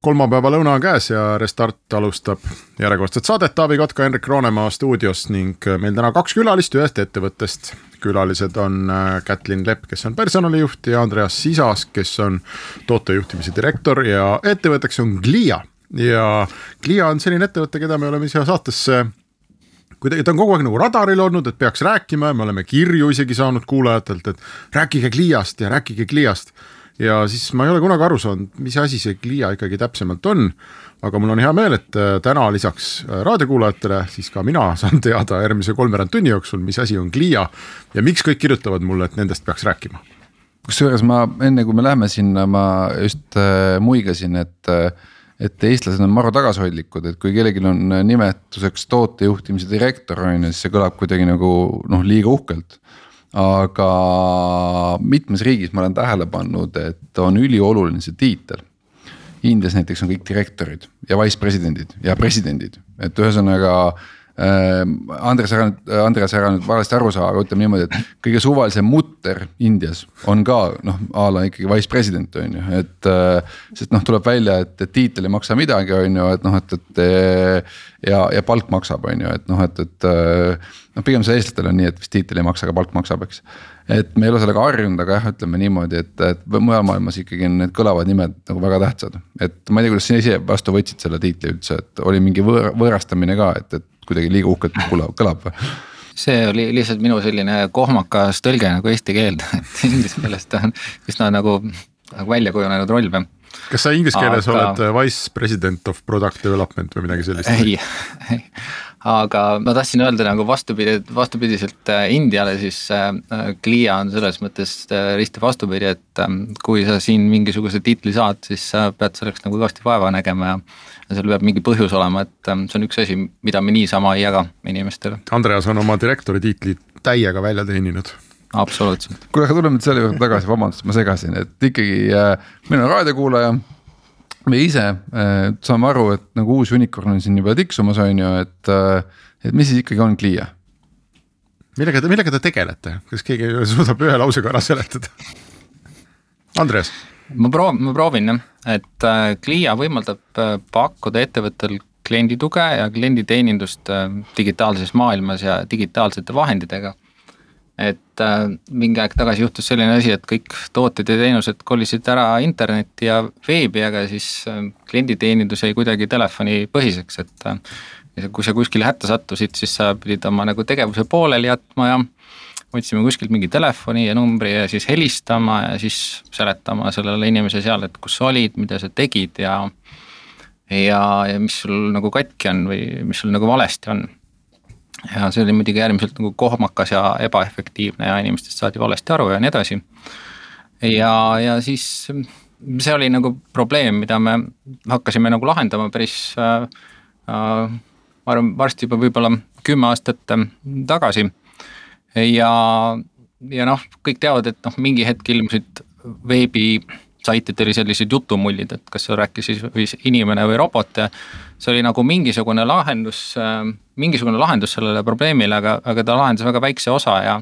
kolmapäeva lõuna on käes ja Restart alustab järjekordset saadet Taavi Kotka, Henrik Roonemaa stuudios ning meil täna kaks külalist ühest ettevõttest. külalised on äh, Kätlin Lepp, kes on personalijuht ja Andreas Sisas, kes on tootejuhtimise direktor ja ettevõtteks on Glia. ja Glia on selline ettevõte, keda me oleme siia saatesse kuidagi ta on kogu aeg nagu radaril olnud, et peaks rääkima ja me oleme kirju isegi saanud kuulajatelt, et rääkige Gliast ja rääkige Gliast ja siis ma ei ole kunagi aru saanud, mis asi see Glia ikkagi täpsemalt on. aga mul on hea meel, et äh, täna lisaks äh, raadiokuulajatele, siis ka mina saan teada järgmise kolmveerand tunni jooksul, mis asi on Glia ja miks kõik kirjutavad mulle, et nendest peaks rääkima. kusjuures ma enne kui me läheme sinna, ma just äh, muigasin, et et eestlased on maru tagasihoidlikud, et kui kellelgi on nimetuseks tootejuhtimise direktor on ju, siis see kõlab kuidagi nagu noh, liiga uhkelt aga mitmes riigis ma olen tähele pannud, et on ülioluline see tiitel. Indias näiteks on kõik direktorid ja vice-presidendid ja presidendid, et ühesõnaga äh,. Andres ära Andres ära nüüd valesti aru saa, aga ütleme niimoodi, et kõige suvalisem mutter Indias on ka noh, a la ikkagi vice-president on ju, et äh,. sest noh, tuleb välja, et, et tiitel ei maksa midagi, on ju, et noh, et, et ja, ja palk maksab, on ju, et noh, et, et äh, noh, pigem see eestlastel on nii, et vist tiitel ei maksa, aga palk maksab, eks. et me ei ole sellega harjunud, aga jah, ütleme niimoodi, et, et mujal maailmas ikkagi on need kõlavad nimed nagu väga tähtsad. et ma ei tea, kuidas sa ise vastu võtsid selle tiitli üldse, et oli mingi võõr, võõrastamine ka, et, et kuidagi liiga uhkelt kõlab, kõlab või? see oli lihtsalt minu selline kohmakas tõlge nagu eesti keelde, et inglise keeles ta on üsna nagu, nagu välja kujunenud roll või kas sa inglise keeles aga... oled vice president of product development või midagi sellist? ei, ei, aga ma tahtsin öelda nagu vastupidi, vastupidiselt äh, Indiale, siis Glia äh, on selles mõttes risti vastupidi, et ähm, kui sa siin mingisuguse tiitli saad, siis sa pead selleks nagu kõvasti vaeva nägema ja ja seal peab mingi põhjus olema, et ähm, see on üks asi, mida me niisama ei jaga inimestele. Andreas on oma direktori tiitli täiega välja teeninud absoluutselt. kuule, aga tuleme nüüd selle juurde tagasi, vabandust, ma segasin, et ikkagi äh, mina olen raadiokuulaja. Me ise äh, saame aru, et nagu uus unicorn on siin juba tiksumas, on ju, et äh,, et mis siis ikkagi on Clia? millega te, millega te tegelete, kas keegi suudab ühe lausega ära seletada? Andres ma proovin, ma proovin jah, et äh, Clia võimaldab äh, pakkuda ettevõttel kliendituge ja klienditeenindust äh, digitaalses maailmas ja digitaalsete vahenditega et äh, mingi aeg tagasi juhtus selline asi, et kõik tooted ja teenused kolisid ära internetti ja veebi, aga siis äh, klienditeenindus jäi kuidagi telefonipõhiseks, et äh, kui sa kuskile hätta sattusid, siis sa pidid oma nagu tegevuse pooleli jätma ja otsime kuskilt mingi telefoni ja numbri ja siis helistama ja siis seletama sellele inimesele seal, et kus sa olid, mida sa tegid ja ja, ja mis sul nagu katki on või mis sul nagu valesti on ja see oli muidugi äärmiselt nagu kohmakas ja ebaefektiivne ja inimestest saadi valesti aru ja nii edasi. ja, ja siis see oli nagu probleem, mida me hakkasime nagu lahendama päris äh,. äh ma arvan, varsti juba võib-olla kümme aastat äh, tagasi. ja, ja noh, kõik teavad, et noh, mingi hetk ilmusid veebi saitidel oli sellised jutumullid, et kas rääkis siis inimene või robot ja see oli nagu mingisugune lahendus, mingisugune lahendus sellele probleemile, aga, aga ta lahendas väga väikse osa ja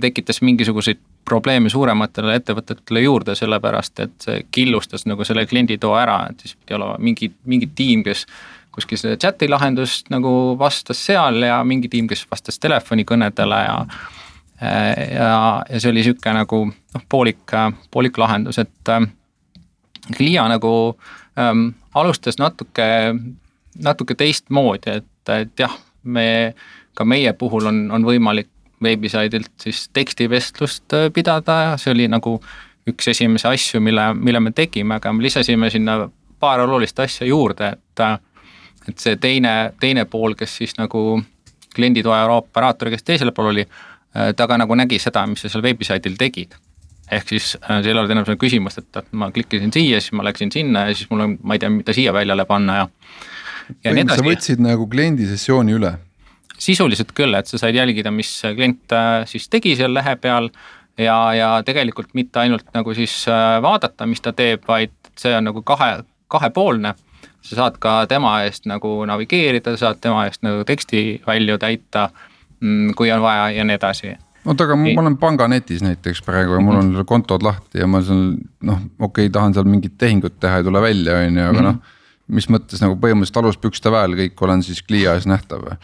tekitas mingisuguseid probleeme suurematele ettevõtetele juurde, sellepärast et see killustas nagu selle klienditoo ära, et siis pidi olema mingi, mingi tiim, kes kuskil seda chat'i lahendust nagu vastas seal ja mingi tiim, kes vastas telefonikõnedele ja ja, ja see oli sihuke nagu noh, poolik, poolik lahendus, et äh, Glia nagu ähm, alustas natuke, natuke teistmoodi, et, et jah, me, ka meie puhul on, on võimalik veebisaidilt siis tekstivestlust äh, pidada ja see oli nagu üks esimesi asju, mille, mille me tegime, aga me lisasime sinna paar olulist asja juurde, et äh, et see teine, teine pool, kes siis nagu klienditoe operaator, kes teisel pool oli, ta ka nagu nägi seda, mis sa seal veebisaidil tegid ehk siis äh, seal ei olnud enam seda küsimust, et, et ma klikkisin siia, siis ma läksin sinna ja siis mul on, ma ei tea, mida siia väljale panna ja. ja nii edasi. sa võtsid nagu kliendi sessiooni üle? sisuliselt küll, et sa said jälgida, mis klient äh, siis tegi seal lehe peal ja, ja tegelikult mitte ainult nagu siis äh, vaadata, mis ta teeb, vaid see on nagu kahe, kahepoolne. sa saad ka tema eest nagu navigeerida, saad tema eest nagu teksti välja täita, mm, kui on vaja ja nii edasi oota, aga ma olen panganetis näiteks praegu ja mul on mm -hmm. kontod lahti ja ma seal noh, okei okay,, tahan seal mingit tehingut teha, ei tule välja, on ju, aga mm -hmm. noh mis mõttes nagu põhimõtteliselt aluspükste väel kõik olen siis Clia ees nähtav või?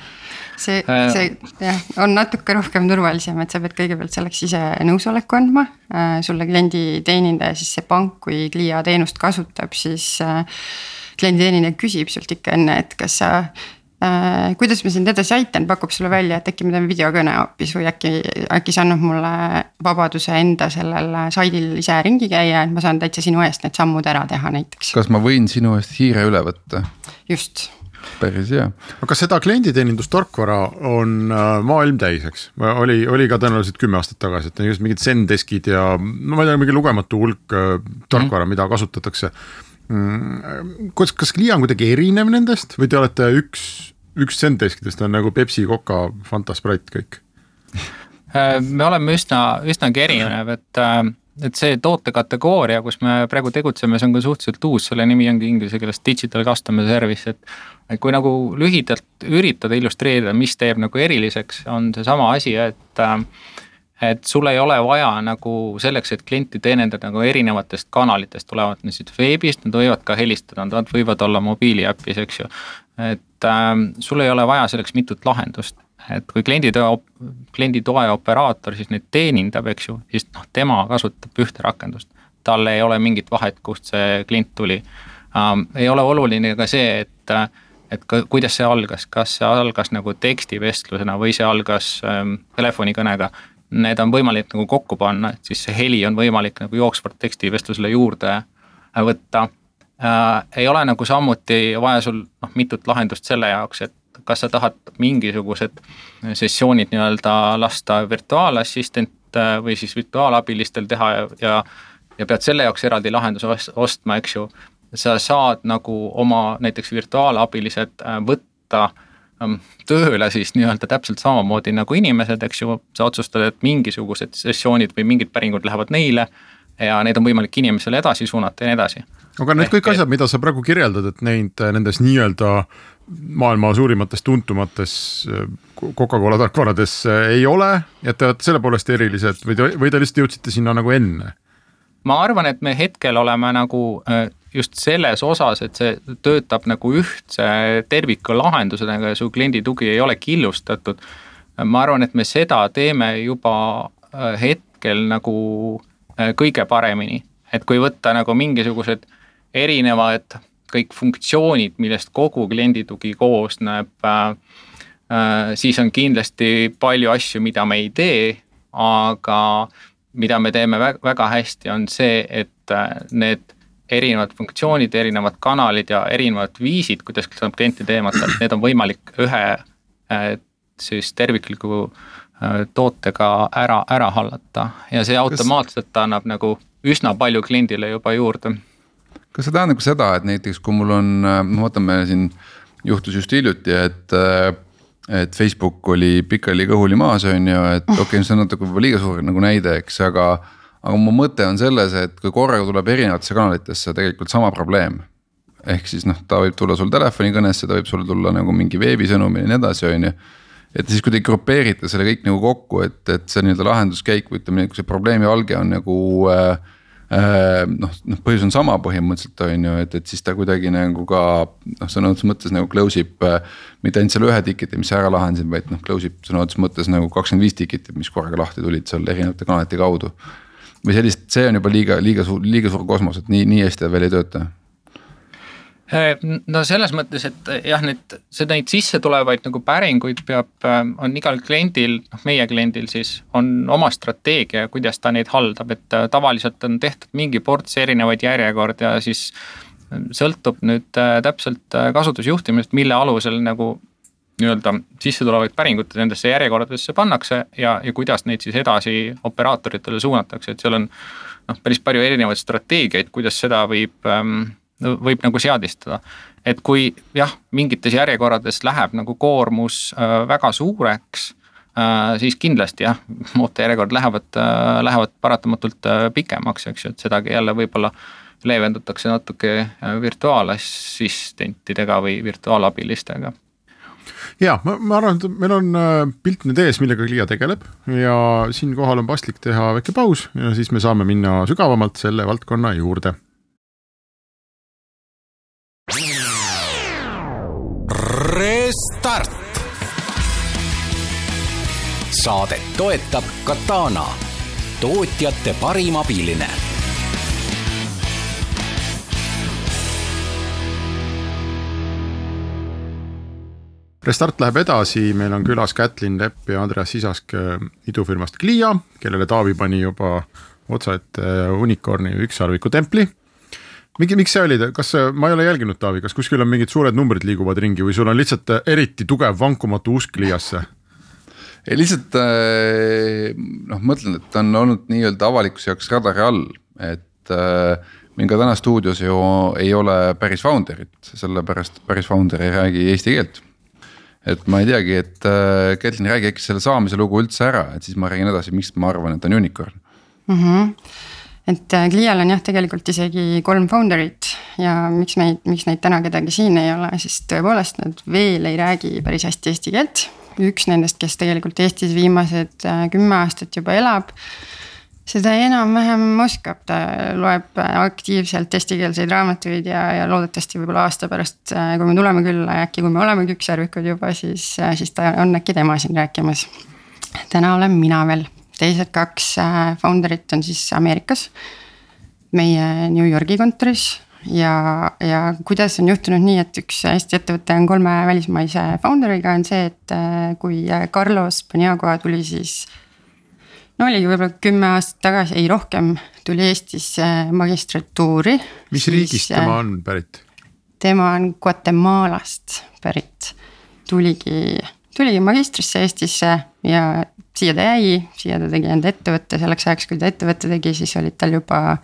see, äh. see jah, on natuke rohkem turvalisem, et sa pead kõigepealt selleks ise nõusoleku andma. Äh, sulle kliendi teenindaja, siis see pank, kui Clia teenust kasutab, siis äh, kliendi teenindaja küsib sult ikka enne, et kas sa. Kuidas ma sind edasi aitan, pakub sulle välja, et äkki me teeme videokõne hoopis või äkki, äkki see annab mulle vabaduse enda sellel saidil ise ringi käia, et ma saan täitsa sinu eest need sammud ära teha näiteks. kas ma võin sinu eest hiire üle võtta? just päris hea. aga seda klienditeenindustarkvara on äh, maailm täis, eks, oli, oli ka tõenäoliselt kümme aastat tagasi, et on just mingid Zendeskid ja no ma ei tea, mingi lugematu hulk äh, tarkvara mm, -hmm. mida kasutatakse. Kas, kas Clia on kuidagi erinev nendest või te olete üks üks Zendeskidest on nagu Pepsi, Coca, Fanta, Sprite kõik. Äh, me oleme üsna, üsnagi erinev, et, äh, et see tootekategooria, kus me praegu tegutseme, see on ka suhteliselt uus, selle nimi ongi inglise keeles digital customer service, et. et kui nagu lühidalt üritada illustreerida, mis teeb nagu eriliseks, on seesama asi, et äh, et sul ei ole vaja nagu selleks, et klienti teenindada nagu erinevatest kanalitest, tulevad need siis veebist, nad võivad ka helistada, nad võivad olla mobiiliäpis, eks ju. et äh, sul ei ole vaja selleks mitut lahendust, et kui klienditoe, klienditoe operaator siis neid teenindab, eks ju, siis noh, tema kasutab ühte rakendust. tal ei ole mingit vahet, kust see klient tuli ähm,. ei ole oluline ka see, et et ka, kuidas see algas, kas see algas nagu tekstivestlusena või see algas ähm, telefonikõnega need on võimalik nagu kokku panna, et siis see heli on võimalik nagu jooksvalt tekstivestlusele juurde äh, võtta äh,. ei ole nagu samuti vaja sul noh, mitut lahendust selle jaoks, et kas sa tahad mingisugused sessioonid nii-öelda lasta virtuaalassistent äh, või siis virtuaalabilistel teha ja, ja, ja pead selle jaoks eraldi lahenduse ostma, eks ju. sa saad nagu oma näiteks virtuaalabilised äh, võtta Ähm, tööle siis nii-öelda täpselt samamoodi nagu inimesed, eks ju, sa otsustad, et mingisugused sessioonid või mingid päringud lähevad neile ja neid on võimalik inimesele edasi suunata ja nii edasi. aga need kõik asjad, mida sa praegu kirjeldad, et neid nendes nii-öelda maailma suurimates tuntumates äh, Coca-Cola tarkvarades äh, ei ole, et te olete selle poolest erilised või te, või te lihtsalt jõudsite sinna nagu enne? ma arvan, et me hetkel oleme nagu äh, just selles osas, et see töötab nagu ühtse terviku lahendusena ja su kliendi tugi ei ole killustatud. ma arvan, et me seda teeme juba äh, hetkel nagu äh, kõige paremini, et kui võtta nagu mingisugused erinevad kõik funktsioonid, millest kogu klienditugi koosneb äh,, siis on kindlasti palju asju, mida me ei tee, aga mida me teeme väga, hästi, on see, et need erinevad funktsioonid, erinevad kanalid ja erinevad viisid, kuidas saab klienti teemata, et need on võimalik ühe äh, siis tervikliku äh, tootega ära, ära hallata ja see automaatselt annab nagu üsna palju kliendile juba juurde. kas see tähendab ka seda, et näiteks kui mul on, äh, no vaatame siin juhtus just hiljuti, et et Facebook oli pikali kõhuli maas, on ju, et okei okay,, see on natuke liiga suur nagu näide, eks, aga aga mu mõte on selles, et kui korraga tuleb erinevatesse kanalitesse tegelikult sama probleem. ehk siis noh, ta võib tulla sul telefonikõnesse, ta võib sulle tulla nagu mingi veebisõnumil ja nii edasi, on ju. et siis, kui te grupeerite selle kõik nagu kokku, et, et see nii-öelda lahenduskäik või ütleme, see probleemi alge on nagu äh, äh noh, noh põhjus on sama põhimõtteliselt on ju, et, et siis ta kuidagi nagu ka noh, sõna otseses mõttes nagu close ib äh,. mitte ainult selle ühe ticket'i, mis sa ära lahendasid, vaid noh, close ib sõna otseses mõttes nagu kakskümmend viis ticket'it, mis korraga lahti tulid seal erinevate kanalite kaudu või sellist, see on juba liiga, liiga suur, liiga suur kosmos, et nii, nii hästi ta veel ei tööta. Äh, no selles mõttes, et jah, need, see neid sisse tulevaid nagu päringuid peab, äh, on igal kliendil, noh meie kliendil siis on oma strateegia, kuidas ta neid haldab, et äh, tavaliselt on tehtud mingi ports erinevaid järjekordi ja siis sõltub nüüd täpselt kasutusjuhtimisest, mille alusel nagu nii-öelda sisse tulevaid päringuid nendesse järjekordadesse pannakse ja, ja kuidas neid siis edasi operaatoritele suunatakse, et seal on noh, päris palju erinevaid strateegiaid, kuidas seda võib ähm, võib nagu seadistada. et kui jah, mingites järjekordades läheb nagu koormus äh, väga suureks äh,, siis kindlasti jah, ootejärjekord lähevad äh,, lähevad paratamatult äh, pikemaks, eks ju, et sedagi jälle võib-olla leevendatakse natuke äh, virtuaalassistentidega või virtuaalabilistega ja ma, ma arvan, et meil on äh, pilt nüüd ees, millega Klia tegeleb ja siinkohal on paslik teha väike paus ja siis me saame minna sügavamalt selle valdkonna juurde. Restart. saadet toetab Katana, tootjate parim abiline Restart läheb edasi, meil on külas Kätlin Lepp ja Andreas Sisask äh, idufirmast Clia, kellele Taavi pani juba otsa ette unicorn'i ükssarviku templi. mingi, miks see oli, kas ma ei ole jälginud, Taavi, kas kuskil on mingid suured numbrid liiguvad ringi või sul on lihtsalt äh, eriti tugev vankumatu usk Cliasse? ei lihtsalt äh, noh, mõtlen, et on olnud nii-öelda avalikkuse jaoks radari all, et äh, meil ka täna stuudios ju ei ole päris founder'it, sellepärast päris founder ei räägi eesti keelt et ma ei teagi, et äh, Ketlin, räägi äkki selle saamise lugu üldse ära, et siis ma räägin edasi, miks ma arvan, et on unicorn mm. -hmm et äh, Clial on jah, tegelikult isegi kolm founder'it ja miks meid, miks neid täna kedagi siin ei ole, siis tõepoolest nad veel ei räägi päris hästi eesti keelt. üks nendest, kes tegelikult Eestis viimased äh, kümme aastat juba elab seda enam-vähem oskab, ta loeb aktiivselt eestikeelseid raamatuid ja, ja loodetavasti võib-olla aasta pärast, äh, kui me tuleme külla ja äkki kui me oleme küpsjärvikud juba, siis, äh, siis ta on äkki tema siin rääkimas. täna olen mina veel, teised kaks äh, founder'it on siis Ameerikas. meie New Yorgi kontoris ja, ja kuidas on juhtunud nii, et üks Eesti ettevõte on kolme välismaise founder'iga, on see, et kui Carlos Paniago tuli siis no oligi võib-olla kümme aastat tagasi, ei rohkem, tuli Eestisse magistratuuri. mis siis, riigist tema on pärit? tema on Guatemalast pärit, tuligi, tuligi magistrisse Eestisse ja siia ta jäi, siia ta tegi enda ettevõtte, selleks ajaks, kui ta ettevõtte tegi, siis olid tal juba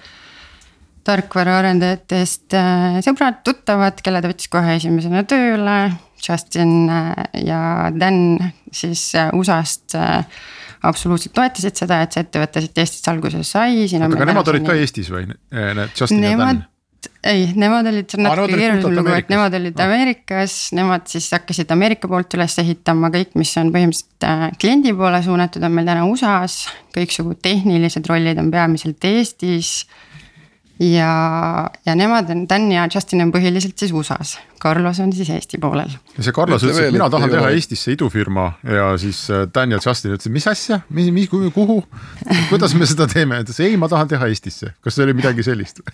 tarkvaraarendajatest äh, sõbrad, tuttavad, kelle ta võttis kohe esimesena tööle. Justin äh, ja Dan siis äh, USA-st absoluutselt toetasid seda, et see ettevõte siit Eestist alguse sai. aga nemad olid ka Eestis või need Justin nemad, ja Dan? ei, nemad olid natuke keerulisem lugu, et nemad olid no. Ameerikas, nemad siis hakkasid Ameerika poolt üles ehitama kõik, mis on põhimõtteliselt äh, kliendi poole suunatud, on meil täna USA-s. kõiksugu tehnilised rollid on peamiselt Eestis ja, ja nemad on, Dan ja Justin on põhiliselt siis USA-s, Carlos on siis Eesti poolel. ja see Carlos ütles, et mina tahan teha Eestisse idufirma ja siis äh, Dan ja Justin ütlesid, mis asja, mis, mis, kuhu, kuidas me seda teeme, ütles ei, ma tahan teha Eestisse, kas see oli midagi sellist?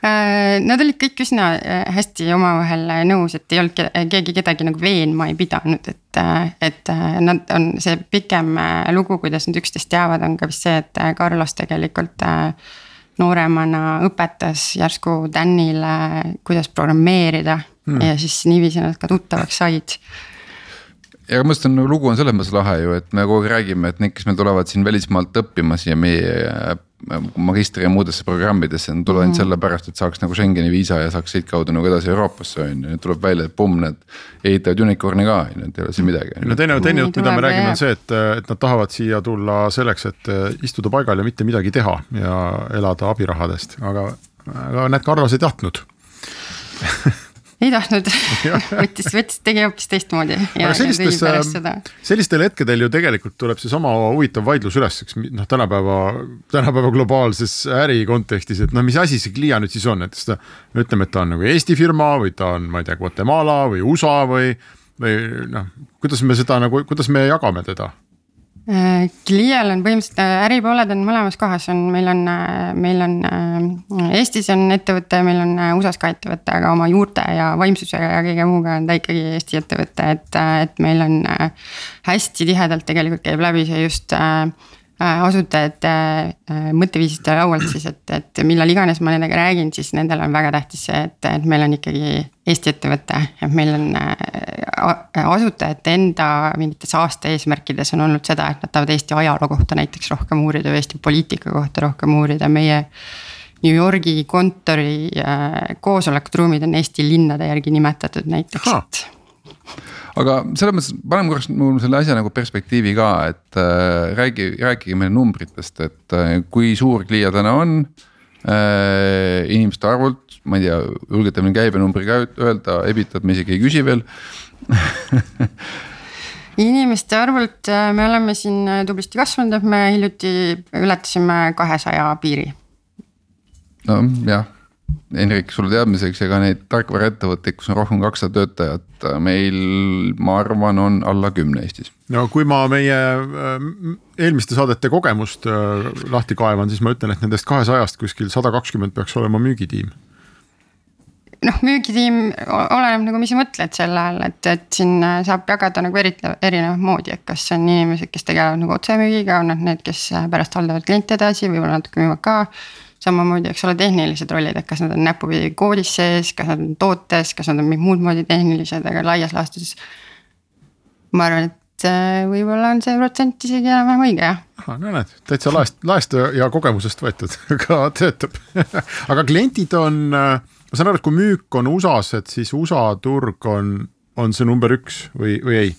Äh, Nad olid kõik üsna äh, hästi omavahel nõus, et ei olnud keegi kedagi nagu veenma ei pidanud, et, et nad on see pikem lugu, kuidas nad üksteist teavad, on ka vist see, et Carlos tegelikult nooremana õpetas järsku Danile, kuidas programmeerida hmm. ja siis niiviisi nad ka tuttavaks said ja ma mõtlen, lugu on selles mõttes lahe ju, et me kogu aeg räägime, et need, kes meil tulevad siin välismaalt õppima siia meie magistri ja muudesse programmidesse, nad tulevad ainult mm -hmm. sellepärast, et saaks nagu Schengeni viisa ja saaks siitkaudu nagu edasi Euroopasse on ju, nüüd tuleb välja, et pumm, need ehitavad unicorn'i ka on ju, et ei ole siin midagi. no teine, teine jutt, mida me räägime, on see, et, et nad tahavad siia tulla selleks, et eh, istuda paigal ja mitte midagi teha ja elada abirahadest, aga, aga näed, Carlos ei tahtnud ei tahtnud võttis, võttis, tegi hoopis teistmoodi. aga sellistes, sellistel hetkedel ju tegelikult tuleb seesama huvitav vaidlus üles, eks noh, tänapäeva, tänapäeva globaalses äri kontekstis, et no mis asi see Clia nüüd siis on, et kas ta. me ütleme, et ta on nagu Eesti firma või ta on, ma ei tea, Guatemala või USA või, või noh, kuidas me seda nagu, kuidas me jagame teda Clial on põhimõtteliselt äh, äripooled on mõlemas kohas, on, meil on, äh, meil on äh, Eestis on ettevõte, meil on USA-s ka ettevõte, aga oma juurte ja vaimsuse ja kõige muuga on ta ikkagi Eesti ettevõte, et, et meil on hästi tihedalt tegelikult käib läbi see just Äh, asutajate äh, mõtteviisist ja laualt siis, et, et millal iganes ma nendega räägin, siis nendel on väga tähtis see, et, et meil on ikkagi Eesti ettevõte. et meil on äh, asutajate enda mingites aasta eesmärkides on olnud seda, et nad tahavad Eesti ajaloo kohta näiteks rohkem uurida või Eesti poliitika kohta rohkem uurida, meie. New Yorgi kontori koosolekuruumid on Eesti linnade järgi nimetatud näiteks, et aga selles mõttes paneme korraks mul selle asja nagu perspektiivi ka, et äh, räägi, rääkige meile numbritest, et äh, kui suur Clia täna on äh,. inimeste arvult, ma ei tea, julgete meil käibenumbri ka öelda, Ebitat me isegi ei küsi veel inimeste arvult äh, me oleme siin äh, tublisti kasvanud, et me hiljuti ületasime kahesaja piiri. no jah Henrik, sulle teadmiseks, ega neid tarkvaraettevõtteid, kus on rohkem kui kakssada töötajat, äh, meil ma arvan, on alla kümne Eestis. no kui ma meie äh, eelmiste saadete kogemust äh, lahti kaevan, siis ma ütlen, et nendest kahesajast kuskil sada kakskümmend peaks olema müügitiim noh, müügitiim oleneb nagu, mis sa mõtled selle all, et, et siin saab jagada nagu eri, erinevat moodi, et kas on inimesed, kes tegelevad nagu otsemüügiga, on nad need, kes pärast haldavad kliente edasi, võib-olla natuke müüvad ka samamoodi, eks ole, tehnilised rollid, et kas nad on näpupidi koodis sees, kas nad on tootes, kas nad on mingit muud moodi tehnilised, aga laias laastus. ma arvan, et äh, võib-olla on see protsent isegi enam-vähem õige jah. no näed, täitsa laest, laest ja kogemusest võetud ka töötab aga kliendid on, äh, ma saan aru, et kui müük on USA-s, et siis USA turg on, on see number üks või, või ei?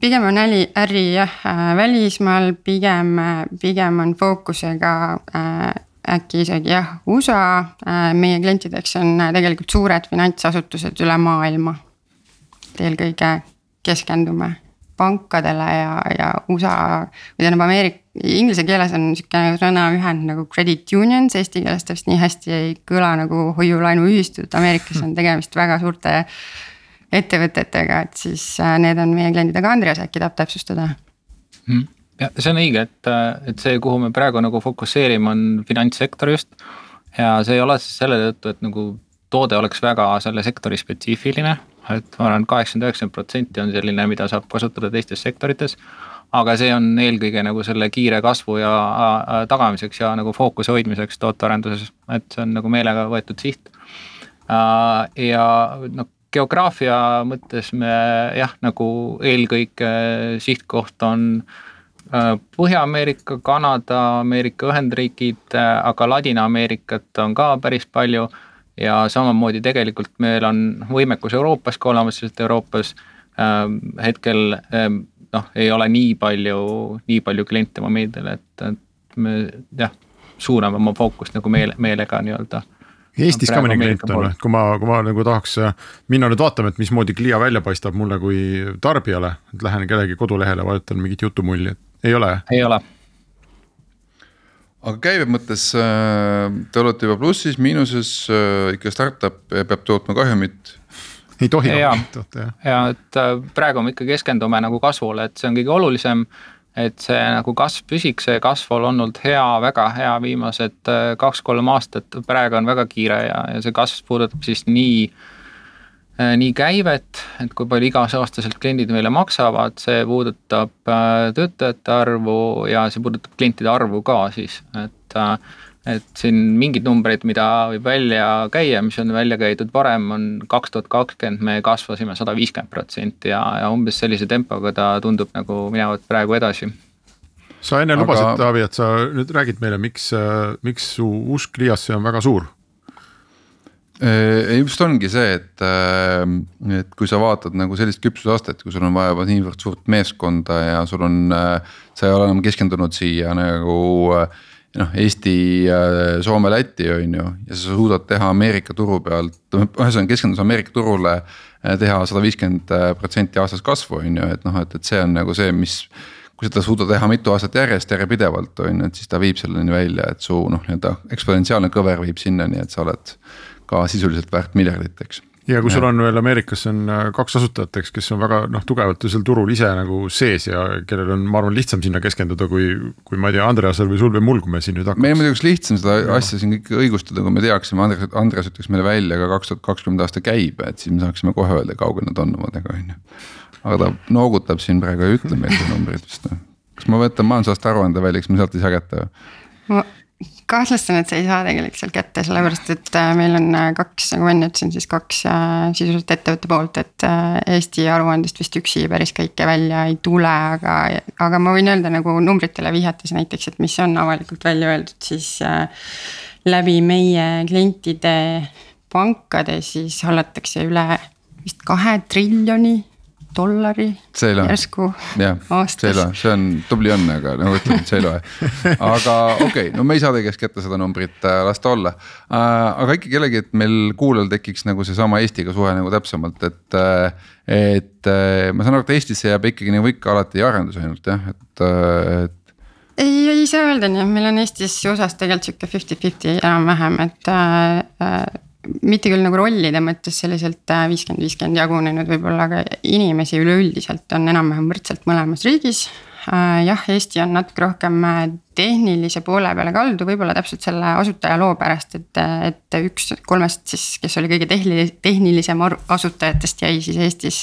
Pigem on äri, äri jah äh, välismaal, pigem, pigem on fookusega äh, äkki isegi jah, USA äh,. meie klientideks on äh, tegelikult suured finantsasutused üle maailma. eelkõige keskendume pankadele ja, ja USA või tähendab Ameerika, inglise keeles on sihuke sõnaühend nagu credit unions, eesti keeles täpselt nii hästi ei kõla nagu hoiu-laenuühistud, Ameerikas on tegemist väga suurte ettevõtetega, et siis äh, need on meie kliendid, aga Andreas äkki tahab täpsustada hmm.? ja see on õige, et, et see, kuhu me praegu nagu fokusseerime, on finantssektor just. ja see ei ole siis selle tõttu, et nagu toode oleks väga selle sektori spetsiifiline, et ma arvan, kaheksakümmend, üheksakümmend protsenti on selline, mida saab kasutada teistes sektorites. aga see on eelkõige nagu selle kiire kasvu ja tagamiseks ja nagu fookuse hoidmiseks tootearenduses, et see on nagu meelega võetud siht. ja noh geograafia mõttes me jah, nagu eelkõige sihtkoht on äh, Põhja-Ameerika, Kanada, Ameerika Ühendriigid, äh, aga Ladina-Ameerikat on ka päris palju. ja samamoodi tegelikult meil on võimekus Euroopas ka olemas, sest Euroopas äh, hetkel äh, noh, ei ole nii palju, nii palju kliente mobiilidel, et, et me jah, suuname oma fookust nagu meele, meelega nii-öelda Eestis ka mõni klient on, et kui ma, kui ma nagu tahaks äh, minna nüüd vaatama, et mismoodi Clia välja paistab mulle kui tarbijale, et lähen kellegi kodulehele, vajutan mingit jutumulli, et ei ole? ei ole. aga käibe mõttes äh, te olete juba plussis, miinuses, äh, ikka startup peab tootma kahjumit ei tohi ja, toota jah. ja et praegu me ikka keskendume nagu kasvule, et see on kõige olulisem et see nagu kasv püsiks, see kasv on olnud hea, väga hea viimased äh, kaks-kolm aastat, praegu on väga kiire ja, ja see kasv puudutab siis nii äh, nii käivet, et kui palju iga-aastaselt kliendid meile maksavad, see puudutab äh, töötajate arvu ja see puudutab klientide arvu ka siis, et et siin mingeid numbreid, mida võib välja käia, mis on välja käidud varem, on kaks tuhat kakskümmend me kasvasime sada viiskümmend protsenti ja, ja umbes sellise tempoga ta tundub nagu minevat praegu edasi. sa enne Aga... lubasid, Taavi, et sa nüüd räägid meile, miks, miks su usk Liasse on väga suur? just ongi see, et, et kui sa vaatad nagu sellist küpsusastet, kui sul on vaja niivõrd suurt meeskonda ja sul on, sa ei ole enam keskendunud siia nagu äh, noh, Eesti, Soome, Läti on ju ja sa suudad teha Ameerika turu pealt, ühesõnaga keskendudes Ameerika turule. Äh, teha sada viiskümmend äh, protsenti aastas kasvu on ju, et noh, et, et see on nagu see, mis. kui seda suuda teha mitu aastat järjest järjepidevalt on ju, et siis ta viib selleni välja, et su noh, nii-öelda eksponentsiaalne kõver viib sinnani, et sa oled ka sisuliselt väärt miljardit, eks ja kui sul on veel Ameerikas on äh, kaks asutajat, eks, kes on väga noh, tugevalt ju seal turul ise nagu sees ja kellel on, ma arvan, lihtsam sinna keskenduda, kui, kui ma ei tea, Andreasel või sul või mul, kui me siin nüüd hakkaks. meil muidugi oleks lihtsam seda ja. asja siin kõike õigustada, kui me teaksime, Andres, Andres ütleks meile välja ka kaks tuhat kakskümmend aasta käibe, et siis me saaksime kohe öelda, kaugel nad on omadega, on ju. aga ta noogutab siin praegu ja ei ütle meile numbrit vist noh kas ma võtan majandusaasta aruande välja, kas me sealt ei saa kätte või? Kahtlustan, et sa ei saa tegelikult sealt kätte, sellepärast et äh, meil on äh, kaks, nagu ma enne ütlesin, siis kaks äh, sisuliselt ettevõtte poolt, et Eesti aruandest vist üksi päris kõike välja ei tule, aga, aga ma võin öelda nagu numbritele vihjates näiteks, et mis on avalikult välja öeldud, siis läbi meie klientide pankade siis hallatakse üle vist kahe triljoni dollari järsku Seilo, see on tubli õnn, aga nagu ütled, see ei loe. aga okei okay,, no me ei saa teie käest kätte seda numbrit äh,, las ta olla äh,. aga ikkagi jällegi, et meil kuulajal tekiks nagu seesama Eestiga suhe nagu täpsemalt, et äh,. et ma saan aru, et Eestisse jääb ikkagi nagu ikka alati arendus ainult jah, et, et ei, ei saa öelda nii, meil on Eestis osas tegelikult sihuke fifty-fifty enam-vähem, et äh mitte küll nagu rollide mõttes selliselt äh, viiskümmend, viiskümmend jagunenud võib-olla, aga inimesi üleüldiselt on enam-vähem võrdselt mõlemas riigis. Äh, jah, Eesti on natuke rohkem äh, tehnilise poole peale kaldu, võib-olla täpselt selle asutaja loo pärast, et, et üks kolmest siis, kes oli kõige tehnilis-, tehnilisem asutajatest jäi siis Eestis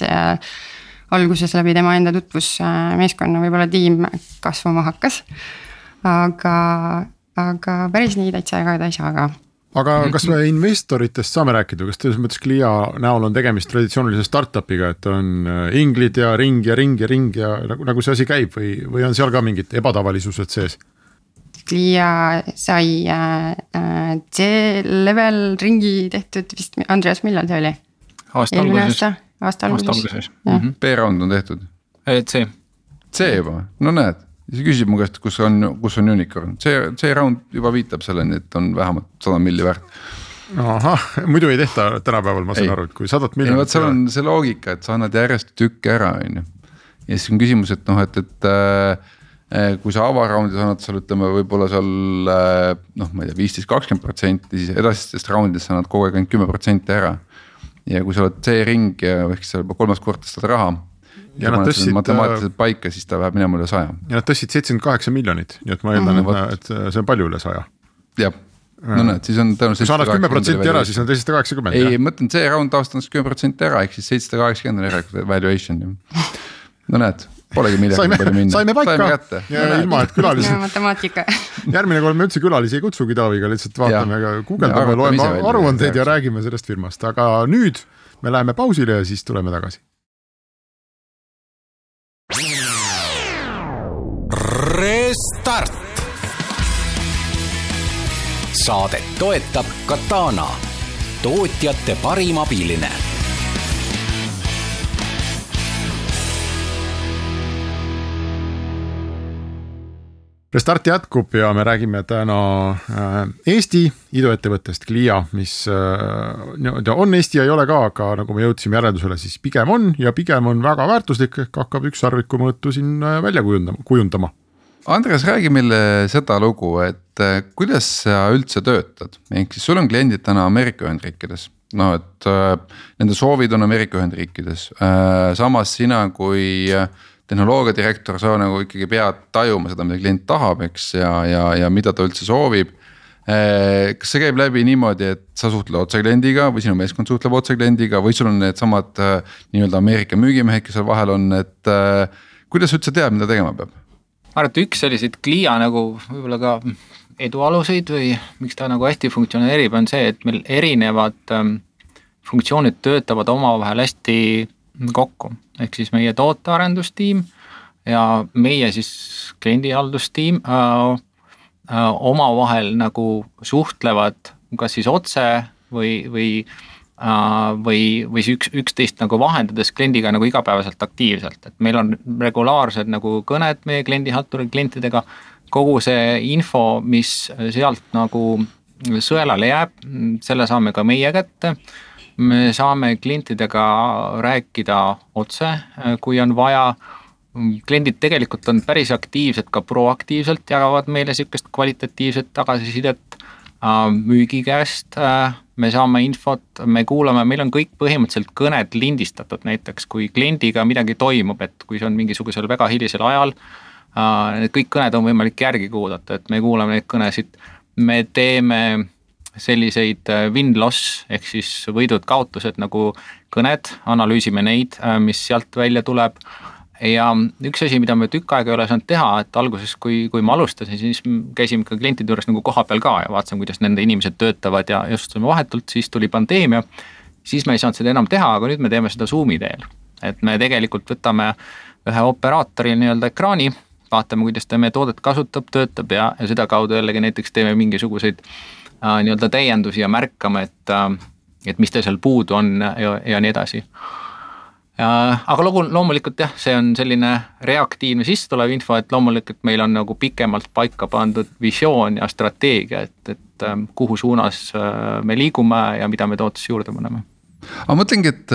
alguses läbi tema enda tutvusmeeskonna võib-olla tiim kasvama hakkas. aga, aga päris nii täitsa jagada ei saa ka aga mhm. kas me investoritest saame rääkida, kas selles mõttes Clia näol on tegemist traditsioonilise startup'iga, et on äh, inglid ja ring ja ring ja ring ja nagu, nagu see asi käib või, või on seal ka mingid ebatavalisused sees? Clia sai äh, äh C-level ringi tehtud vist, Andreas, millal see oli? aasta alguses. aasta alguses. B-round on tehtud? C. C juba, no näed siis küsib mu käest, kus on, kus on unicorn, see, see round juba viitab selleni, et on vähemalt sada milli väärt. ahah, muidu ei tehta tänapäeval, ma saan ei. aru, et kui sadat miljonit. vot seal on see loogika, et sa annad järjest tükke ära, on ju. ja siis on küsimus, et noh, et, et äh, kui sa avaraundis annad seal ütleme, võib-olla seal äh, noh, ma ei tea, viisteist, kakskümmend protsenti, siis edasistest raundidest annad kogu aeg ainult kümme protsenti ära. ja kui sa oled C-ring ja ehk sa juba kolmas kord tõstad raha ja nad tõstsid. matemaatiliselt paika, siis ta läheb minema üle saja. ja nad tõstsid seitsekümmend kaheksa miljonit, nii et ma eeldan mm, -hmm. et, et see on palju üle saja. jah, no näed, siis on tõenäoliselt. kui sa annad kümme protsenti ära, siis on seitsesada kaheksakümmend. ei, ma mõtlen, see round aastas kümme protsenti ära, ehk siis seitsesada kaheksakümmend on järelikult valuation ju. no näed polegi midagi palju minna. saime paika ja no, ilma, et külalised matemaatika järgmine kord me üldse külalisi ei kutsugi Taaviga, lihtsalt vaatame, guugeldame, loeme aruandeid ja räägime sellest firmast, aga nüüd me läheme pausile ja siis tuleme tagasi. Restart. saadet toetab Katana, tootjate parim abiline Restart jätkub ja me räägime täna äh, Eesti iduettevõttest Clia, mis äh, nii-öelda on Eesti ja ei ole ka, aga nagu me jõudsime järeldusele, siis pigem on ja pigem on väga väärtuslik, ehk hakkab ükssarviku mõõtu siin äh, välja kujundama, kujundama. Andres, räägi meile seda lugu, et kuidas sa üldse töötad, ehk siis sul on kliendid täna Ameerika Ühendriikides. No et äh, nende soovid on Ameerika Ühendriikides. Äh,, samas sina kui äh, tehnoloogiadirektor, sa nagu ikkagi pead tajuma seda, mida klient tahab, eks ja, ja, ja mida ta üldse soovib. Eh, kas see käib läbi niimoodi, et sa suhtled otse kliendiga või sinu meeskond suhtleb otse kliendiga või sul on needsamad eh, nii-öelda Ameerika müügimehed, kes seal vahel on, et eh, kuidas sa üldse tead, mida tegema peab? ma arvan, et üks selliseid Clia nagu võib-olla ka edu aluseid või miks ta nagu hästi funktsioneerib, on see, et meil erinevad ähm, funktsioonid töötavad omavahel hästi kokku, ehk siis meie tootearendustiim ja meie siis kliendihaldustiim äh, äh, omavahel nagu suhtlevad kas siis otse või, või äh, või, või siis üks, üksteist nagu vahendades kliendiga nagu igapäevaselt aktiivselt, et meil on regulaarsed nagu kõned meie kliendihalduri klientidega. kogu see info, mis sealt nagu sõelale jääb, selle saame ka meie kätte me saame klientidega rääkida otse, kui on vaja. kliendid tegelikult on päris aktiivsed, ka proaktiivselt jagavad meile sihukest kvalitatiivset tagasisidet müügi käest me saame infot, me kuulame, meil on kõik põhimõtteliselt kõned lindistatud, näiteks kui kliendiga midagi toimub, et kui see on mingisugusel väga hilisel ajal. Need kõik kõned on võimalik järgi kuulata, et me kuulame neid kõnesid, me teeme selliseid äh, win-loss ehk siis võidud-kaotused nagu kõned, analüüsime neid, äh, mis sealt välja tuleb. ja üks asi, mida me tükk aega ei ole saanud teha, et alguses, kui, kui ma alustasin, siis käisime ka klientide juures nagu kohapeal ka ja vaatasime, kuidas nende inimesed töötavad ja jõustusime vahetult, siis tuli pandeemia. siis me ei saanud seda enam teha, aga nüüd me teeme seda Zoom'i teel. et me tegelikult võtame ühe operaatori nii-öelda ekraani, vaatame, kuidas ta meie toodet kasutab, töötab ja, ja sedakaudu jällegi näiteks teeme mingisuguseid äh, nii-öelda täiendusi ja märkame, et äh, et mis teil seal puudu on ja, ja nii edasi aga loomulikult jah, see on selline reaktiivne sissetulev info, et loomulikult meil on nagu pikemalt paika pandud visioon ja strateegia, et, et kuhu suunas äh, me liigume ja mida me tootesse juurde paneme aga mõtlengi, et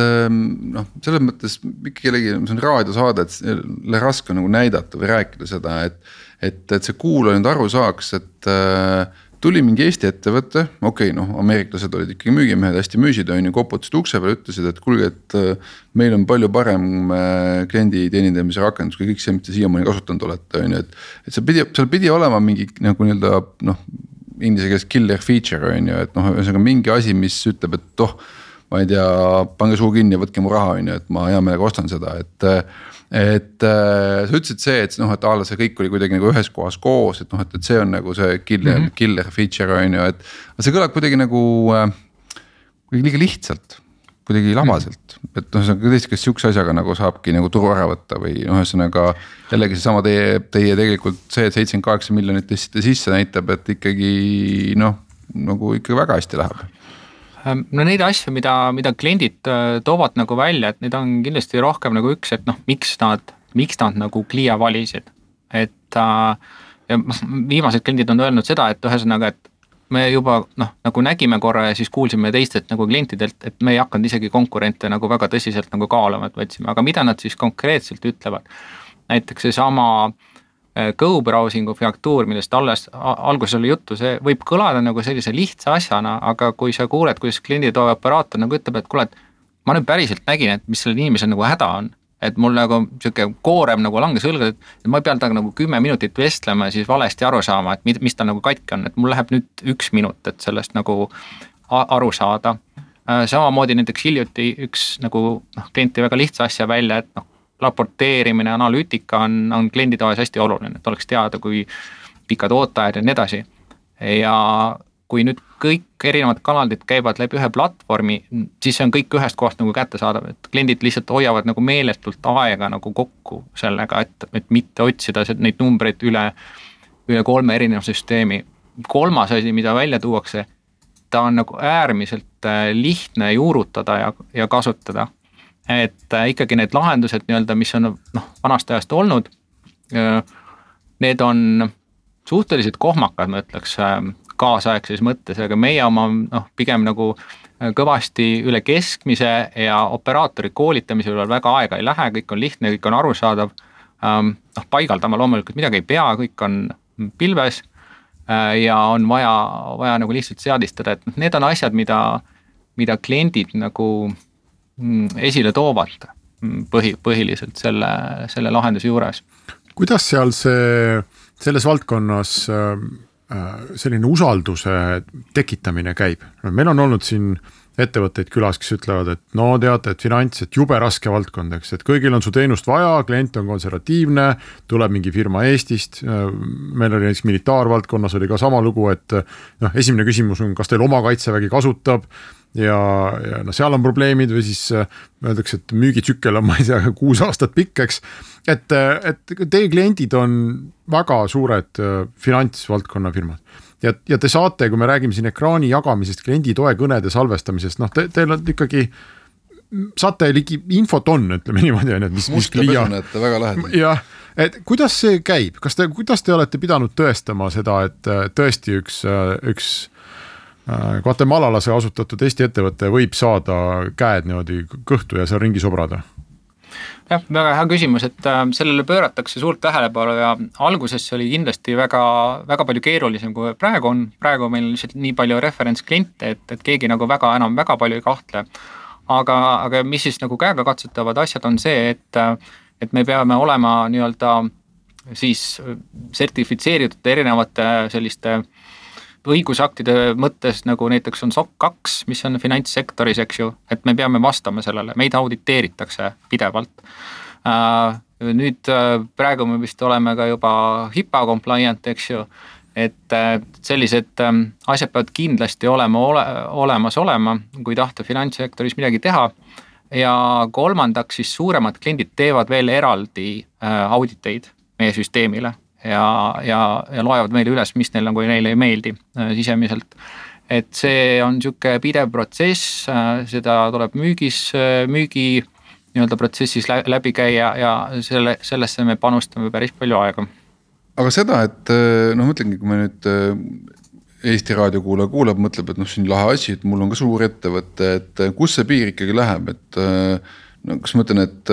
noh, selles mõttes ikka kellegi, see on raadiosaade, et raske on nagu näidata või rääkida seda, et. et, et see kuulaja nüüd aru saaks, et äh, tuli mingi Eesti ettevõte, okei okay,, noh, ameeriklased olid ikkagi müügimehed, hästi müüsid, on ju, koputasid ukse peale, ütlesid, et kuulge, et äh, meil on palju parem äh, kliendi teenindamise rakendus kui kõik see, mida te siiamaani kasutanud olete, on ju, et. et see pidi, seal pidi olema mingi nagu nii-öelda noh, inglise keeles killer feature on ju, et noh, ühesõnaga mingi asi, mis ütleb, et oh. ma ei tea, pange suu kinni ja võtke mu raha, on ju, et ma hea meelega ostan seda, et et äh, sa ütlesid see, et noh, et a la see kõik oli kuidagi nagu ühes kohas koos, et noh, et, et see on nagu see killer mm, -hmm. killer feature on ju, et. aga see kõlab kuidagi nagu äh,, liiga lihtsalt, kuidagi labaselt mm, -hmm. et noh, ühesõnaga tõesti, kas sihukese asjaga nagu saabki nagu turu ära võtta või noh, ühesõnaga. jällegi seesama teie, teie tegelikult see, et seitsekümmend kaheksa miljonit tõstsite sisse, näitab, et ikkagi noh, nagu ikka väga hästi läheb no neid asju, mida, mida kliendid äh, toovad nagu välja, et neid on kindlasti rohkem nagu üks, et noh, miks nad, miks nad nagu Clia valisid. et äh, ja viimased kliendid on öelnud seda, et ühesõnaga, et me juba noh, nagu nägime korra ja siis kuulsime teistelt nagu klientidelt, et me ei hakanud isegi konkurente nagu väga tõsiselt nagu kaaluma, et võtsime, aga mida nad siis konkreetselt ütlevad. näiteks seesama Äh, Go browsing'u faktuur, millest alles, alguses oli juttu, see võib kõlada nagu sellise lihtsa asjana, aga kui sa kuuled, kuidas klienditoe operaator nagu ütleb, et kuule, et ma nüüd päriselt nägin, et mis sellel inimesel nagu häda on. et mul nagu sihuke koorem nagu langes õlgadelt, et ma ei pea temaga nagu kümme minutit vestlema ja siis valesti aru saama, et mis tal nagu katki on, et mul läheb nüüd üks minut, et sellest nagu aru saada. Äh, samamoodi näiteks hiljuti üks nagu noh, klient tõi väga lihtsa asja välja, et noh, raporteerimine, analüütika on, on klienditoes hästi oluline, et oleks teada, kui pikad ooteajad ja nii edasi. ja kui nüüd kõik erinevad kanalid käivad läbi ühe platvormi, siis see on kõik ühest kohast nagu kättesaadav, et kliendid lihtsalt hoiavad nagu meeletult aega nagu kokku sellega, et, et mitte otsida neid numbreid üle, üle kolme erineva süsteemi. kolmas asi, mida välja tuuakse, ta on nagu äärmiselt äh, lihtne juurutada ja, ja kasutada et äh, ikkagi need lahendused nii-öelda, mis on noh, vanast ajast olnud. Äh, need on suhteliselt kohmakad, ma ütleks äh, kaasaegses mõttes, aga meie oma noh, pigem nagu kõvasti üle keskmise ja operaatori koolitamise üle väga aega ei lähe, kõik on lihtne, kõik on arusaadav. Ähm, noh, paigaldama loomulikult midagi ei pea, kõik on pilves. ja on vaja, vaja nagu lihtsalt seadistada, et noh, need on asjad, mida, mida kliendid nagu esile toovad mm, põhi, põhiliselt selle, selle lahenduse juures. kuidas seal see, selles valdkonnas äh, äh, selline usalduse tekitamine käib, meil on olnud siin ettevõtteid külas, kes ütlevad, et no teate, et finants, et jube raske valdkond, eks, et kõigil on su teenust vaja, klient on konservatiivne. tuleb mingi firma Eestist, äh, meil oli näiteks militaarvaldkonnas oli ka sama lugu, et noh, esimene küsimus on, kas teil oma kaitsevägi kasutab ja, ja noh, seal on probleemid või siis äh, öeldakse, et müügitsükkel on, ma ei tea, kuus aastat pikk, eks. et, äh, et teie kliendid on väga suured finantsvaldkonna firmad ja, ja te saate, kui me räägime siin ekraani jagamisest, kliendi toe kõnede salvestamisest, noh te, teil on ikkagi saate ligi, infot on, ütleme niimoodi on ju, et mis. musta pesu näete väga lähedal. jah, et kuidas see käib, kas te, kuidas te olete pidanud tõestama seda, et tõesti üks, üks Äh, Guatemalalasse asutatud Eesti ettevõte võib saada käed niimoodi kõhtu ja seal ringi sobrada? Jah, väga hea küsimus, et äh, sellele pööratakse suurt tähelepanu ja alguses oli kindlasti väga, väga palju keerulisem, kui praegu on. praegu meil on lihtsalt nii palju referentskliente, et, et keegi nagu väga enam väga palju ei kahtle. aga, aga mis siis nagu käegakatsutavad asjad on see, et, et me peame olema nii-öelda siis sertifitseeritud erinevate selliste äh, õigusaktide mõttes nagu näiteks on SOC kaks, mis on finantssektoris, eks ju, et me peame vastama sellele, meid auditeeritakse pidevalt. Äh, nüüd praegu me vist oleme ka juba HIPAA compliant, eks ju et sellised asjad peavad kindlasti olema ole, olemas olema, kui tahta finantssektoris midagi teha. ja kolmandaks siis suuremad kliendid teevad veel eraldi auditeid meie süsteemile ja, ja, ja loevad meile üles, mis neil nagu neile ei meeldi sisemiselt et see on sihuke pidev protsess, seda tuleb müügis, müügi nii-öelda protsessis läbi käia ja selle, sellesse me panustame päris palju aega. aga seda, et noh, mõtlengi, kui me nüüd Eesti raadiokuulaja kuulab, mõtleb, et noh, see on lahe asi, et mul on ka suur ettevõte, et kus see piir ikkagi läheb, et. no kas ma ütlen, et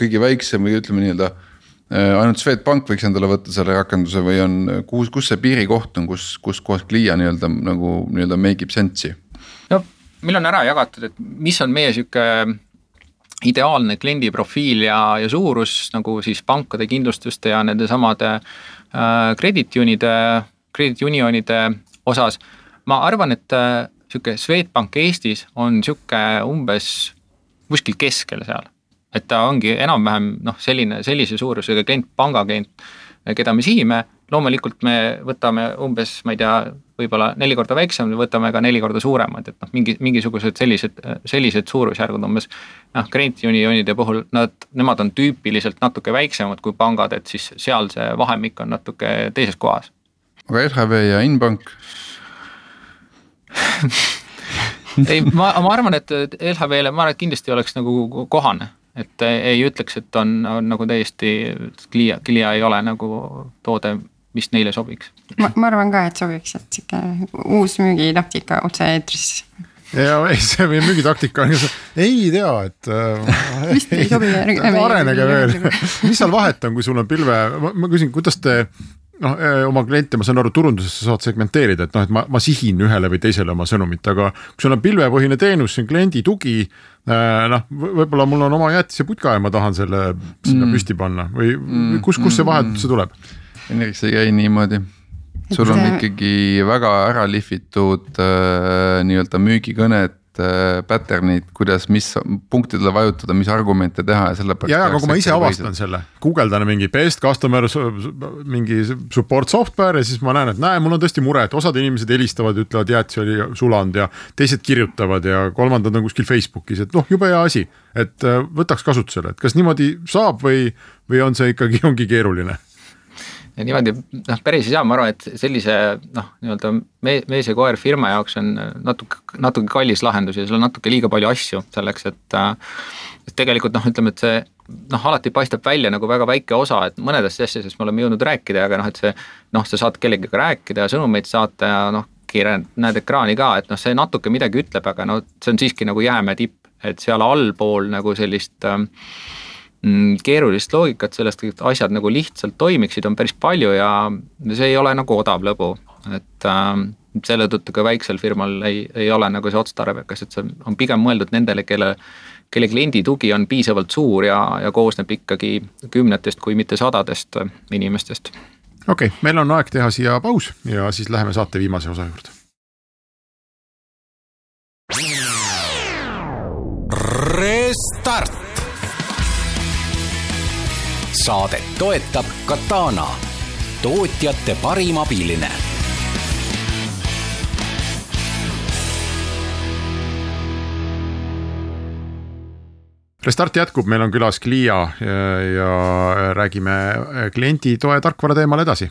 kõige väiksem või ütleme nii-öelda Äh, ainult Swedbank võiks endale võtta selle rakenduse või on, kus, kus see piirikoht on, kus, kus kohas Clia nii-öelda nagu nii-öelda make ib sense'i? no meil on ära jagatud, et mis on meie sihuke ideaalne kliendi profiil ja, ja suurus nagu siis pankade, kindlustuste ja nende samade äh, credit union'ide, credit union'ide osas. ma arvan, et äh, sihuke Swedbank Eestis on sihuke umbes kuskil keskel seal et ta ongi enam-vähem noh, selline, sellise suurusega klient, pangaklient, keda me sihime. loomulikult me võtame umbes, ma ei tea, võib-olla neli korda väiksem, võtame ka neli korda suuremad, et noh, mingi, mingisugused sellised, sellised suurusjärgud umbes. noh, credit union'ide puhul nad, nemad on tüüpiliselt natuke väiksemad kui pangad, et siis seal see vahemik on natuke teises kohas. aga LHV ja Inbank ei, ma, ma arvan, et LHV-le, ma arvan, et kindlasti oleks nagu kohane et ei ütleks, et on, on nagu täiesti, Clia, Clia ei ole nagu toode, mis neile sobiks. ma, ma arvan ka, et sobiks, et sihuke uus müügitaktika otse-eetris ja ei, see meie müügitaktika on, ei tea, et äh,. vist ei sobi. arenege veel, mis seal vahet on, kui sul on pilve, ma küsin, kuidas te noh, eh, oma kliente, ma saan aru, turunduses sa saad segmenteerida, et noh, et ma, ma sihin ühele või teisele oma sõnumit, aga kui sul on pilvepõhine teenus, see on kliendi tugi. Eh, noh, võib-olla mul on oma jäätiseputka ja ma tahan selle sinna mm. püsti panna või mm. kus, kus see vahet üldse tuleb? Henrik, see ei käi niimoodi sul on ikkagi väga ära lihvitud äh, nii-öelda müügikõned Äh, pattern'id, kuidas, mis punktidele vajutada, mis argumente teha ja sellepärast. ja, aga kui ma ise avastan selle, guugeldan mingi best customer mingi support software ja siis ma näen, et näe, mul on tõesti mure, et osad inimesed helistavad, ütlevad jäätis oli sulanud ja teised kirjutavad ja kolmandad on kuskil Facebookis, et noh, jube hea asi. et äh, võtaks kasutusele, et kas niimoodi saab või, või on see ikkagi, ongi keeruline ja niimoodi noh, päris ei saa, ma arvan, et sellise noh, nii-öelda mees ja koer firma jaoks on natuke, natuke kallis lahendus ja seal on natuke liiga palju asju selleks, et et tegelikult noh, ütleme, et see noh, alati paistab välja nagu väga väike osa, et mõnedest asjadest me oleme jõudnud rääkida, aga noh, et see noh, sa saad kellegagi rääkida ja sõnumeid saata ja noh, kiire, näed ekraani ka, et noh, see natuke midagi ütleb, aga no see on siiski nagu jäämäe tipp, et seal allpool nagu sellist äh, keerulist loogikat sellest, et asjad nagu lihtsalt toimiksid, on päris palju ja see ei ole nagu odav lõbu, et äh, selle tõttu ka väiksel firmal ei, ei ole nagu see otstarbekas, et see on pigem mõeldud nendele, kelle kelle kliendi tugi on piisavalt suur ja, ja koosneb ikkagi kümnetest, kui mitte sadadest inimestest. okei okay,, meil on aeg teha siia paus ja siis läheme saate viimase osa juurde. Restart saadet toetab Katana, tootjate parim abiline Restart jätkub, meil on külas Clia ja, ja räägime klienditoe tarkvara teemal edasi.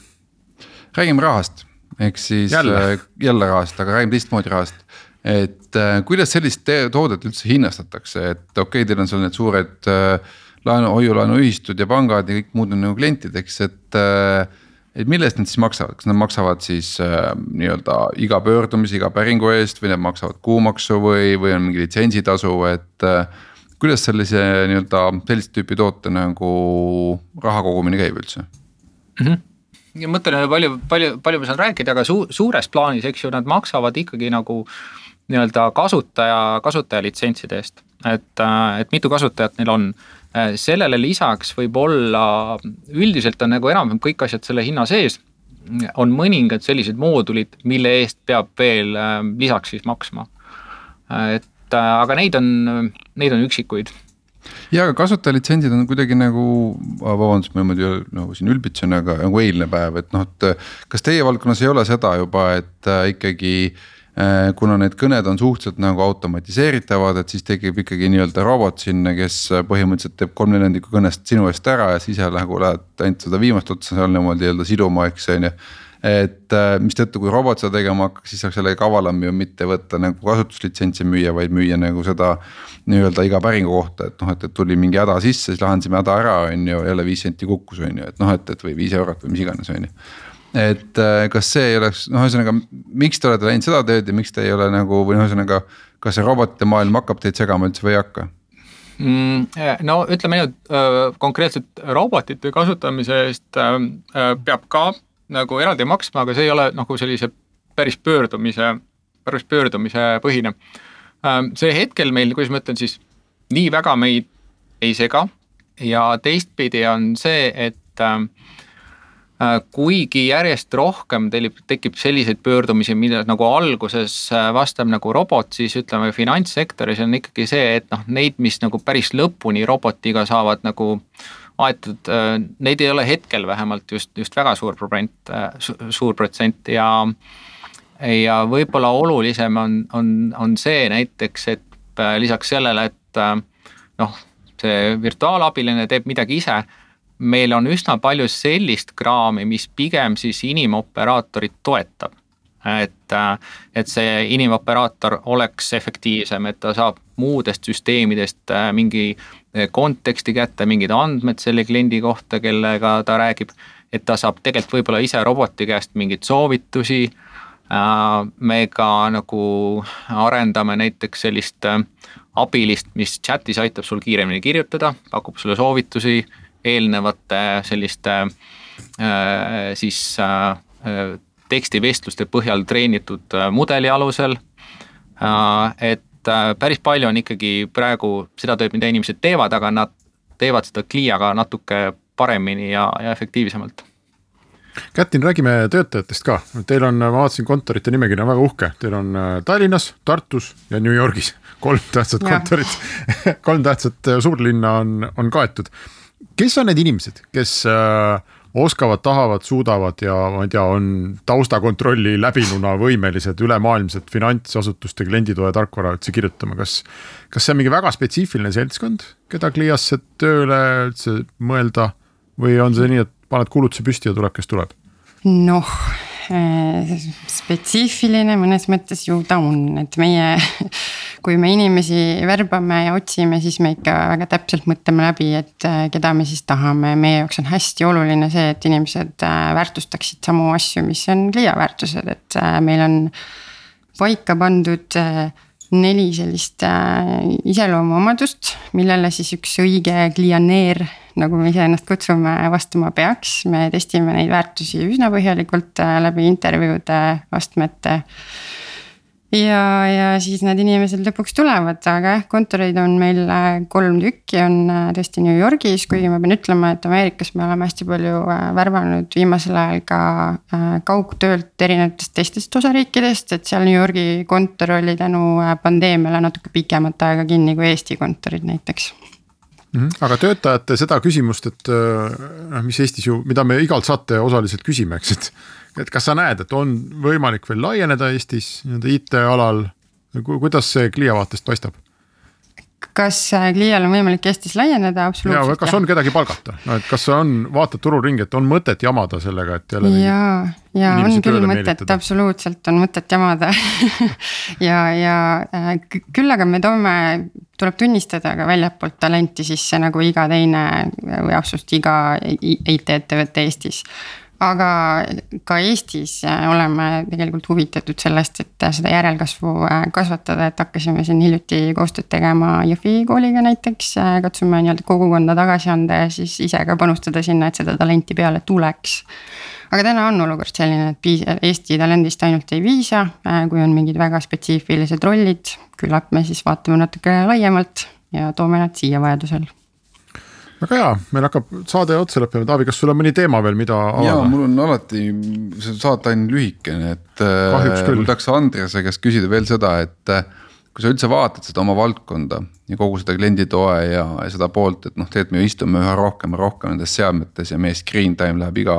räägime rahast, ehk siis jälle, äh, jälle rahast, aga räägime teistmoodi rahast. et äh, kuidas sellist toodet üldse hinnastatakse, et okei okay,, teil on seal need suured äh, laenu, hoiu-laenuühistud ja pangad ja kõik muud on nagu klientideks, et äh, et mille eest nad siis maksavad, kas nad maksavad siis äh, nii-öelda iga pöördumise, iga päringu eest või nad maksavad kuumaksu või, või on mingi litsentsitasu, et äh,. kuidas sellise nii-öelda sellist tüüpi toote nagu raha kogumine käib üldse mm? -hmm ja mõtlen palju, palju, palju ma saan rääkida, aga su-, suures plaanis, eks ju, nad maksavad ikkagi nagu nii-öelda kasutaja, kasutaja litsentside eest. Et, äh, et mitu kasutajat neil on Äh, sellele lisaks võib olla, üldiselt on nagu enam-vähem kõik asjad selle hinna sees. on mõningad sellised moodulid, mille eest peab veel äh, lisaks siis maksma. Et aga neid on, neid on üksikuid ja, aga kasutajalitsentsid on kuidagi nagu, vabandust, ma niimoodi nagu siin ülbitsen, aga nagu eilne päev, et noh, et. kas teie valdkonnas ei ole seda juba, et ikkagi äh, kuna need kõned on suhteliselt nagu automatiseeritavad, et siis tekib ikkagi nii-öelda robot sinna, kes põhimõtteliselt teeb kolm neljandikku kõnest sinu eest ära ja siis nagu lähed ainult seda viimast otsa seal niimoodi nii-öelda siduma, eks on ju et äh, mistõttu, kui robot seda tegema hakkaks, siis saaks jälle kavalam ju mitte võtta nagu kasutuslitsentsi müüa, vaid müüa nagu seda. nii-öelda iga päringu kohta, et noh, et, et tuli mingi häda sisse, siis lahendasime häda ära, on ju, jälle viis senti kukkus, on ju, et noh, et, et või viis eurot või mis iganes, on ju et äh, kas see ei oleks, noh, ühesõnaga, miks te olete läinud seda teed ja miks te ei ole nagu või noh, ühesõnaga. kas see robotite maailm hakkab teid segama üldse või ei hakka? Mm, no ütleme nii, et äh, konkreetselt robotite kasutamise eest peab ka nagu eraldi maksma, aga see ei ole nagu sellise päris pöördumise, päris pöördumise põhine. Ähm, see hetkel meil, kuidas ma ütlen siis, nii väga meid ei sega ja teistpidi on see, et ähm, äh, kuigi järjest rohkem teil tekib selliseid pöördumisi, mida nagu alguses äh, vastab nagu robot, siis ütleme finantssektoris on ikkagi see, et noh, neid, mis nagu päris lõpuni robotiga saavad nagu aetud, äh, neid ei ole hetkel vähemalt just, just väga suur protsent, äh, suur protsent ja ja võib-olla olulisem on, on, on see näiteks, et äh, lisaks sellele, et noh, see virtuaalabiline teeb midagi ise, meil on üsna palju sellist kraami, mis pigem siis inimooperaatorit toetab et, et see inimoperaator oleks efektiivsem, et ta saab muudest süsteemidest mingi konteksti kätte, mingid andmed selle kliendi kohta, kellega ta räägib. et ta saab tegelikult võib-olla ise roboti käest mingeid soovitusi. Äh, me ka nagu arendame näiteks sellist äh, abilist, mis chat'is aitab sul kiiremini kirjutada, pakub sulle soovitusi eelnevate selliste äh, siis tekstivestluste põhjal treenitud mudeli alusel. et et äh, päris palju on ikkagi praegu seda tööd, mida inimesed teevad, aga nad teevad seda Cliaga natuke paremini ja, ja efektiivsemalt. Kätlin, räägime töötajatest ka, teil on, ma vaatasin kontorite nimekiri on väga uhke, teil on äh, Tallinnas, Tartus ja New Yorgis kolm tähtsat kontorit kolm tähtsat äh, suurlinna on, on kaetud. Kes on need inimesed, kes äh, oskavad, tahavad, suudavad ja ma ei tea, on taustakontrolli läbinuna võimelised ülemaailmset finantsasutuste klienditoe tarkvara üldse kirjutama, kas. kas see on mingi väga spetsiifiline seltskond, keda Cliasse tööle üldse mõelda või on see nii, et paned kuulutuse püsti ja tuleb, kes tuleb? noh spetsiifiline mõnes mõttes ju ta on, et meie kui me inimesi värbame ja otsime, siis me ikka väga täpselt mõtleme läbi, et äh, keda me siis tahame, meie jaoks on hästi oluline see, et inimesed äh, väärtustaksid samu asju, mis on Clia väärtused, et meil on paika pandud neli sellist iseloomuomadust, millele siis üks õige klianeer, nagu me iseennast kutsume, vastama peaks. me testime neid väärtusi üsna põhjalikult läbi intervjuude, astmete ja, ja siis need inimesed lõpuks tulevad, aga jah, kontoreid on meil äh, kolm tükki, on äh, tõesti New Yorgis, kuigi ma pean ütlema, et Ameerikas me oleme hästi palju äh, värvanud viimasel ajal ka kaugtöölt erinevatest teistest osariikidest, et seal New Yorgi kontor oli tänu pandeemiale natuke pikemat aega kinni kui Eesti kontorid näiteks. Aga töötajate seda küsimust, et noh, mis Eestis ju, mida me igalt saate osaliselt küsime, eks, et et kas sa näed, et on võimalik veel laieneda Eestis nii-öelda IT-alal, kuidas see Clia vaatest paistab? Kas Clial on võimalik Eestis laieneda, absoluutselt. kas on kedagi palgata, no et kas on, vaatad turu ringi, et on mõtet jamada sellega, et jälle. ja, ja on küll mõtet, absoluutselt on mõtet jamada ja, ja äh, küll aga me toome, tuleb tunnistada ka väljapoolt talenti sisse nagu iga teine või absoluutselt iga IT-ettevõte Eestis aga ka Eestis äh, oleme tegelikult huvitatud sellest, et äh, seda järelkasvu äh, kasvatada, et hakkasime siin hiljuti koostööd tegema Jõhvi kooliga näiteks. katsume nii-öelda kogukonda tagasi anda ja siis ise ka panustada sinna, et seda talenti peale tuleks. aga täna on olukord selline, et piis-, Eesti talendist ainult ei piisa, kui on mingid väga spetsiifilised rollid, küllap me siis vaatame natuke laiemalt ja toome nad siia vajadusel väga hea, meil hakkab saade otsa lõppema, Taavi, kas sul on mõni teema veel, mida avada? jaa, mul on alati, see saate on lühikene, et. küll. mul tahaks Andrease käest küsida veel seda, et kui sa üldse vaatad seda oma valdkonda ja kogu seda klienditoe ja, ja seda poolt, et noh, tegelikult me istume üha rohkem ja rohkem nendes seadmetes ja meie screen time läheb iga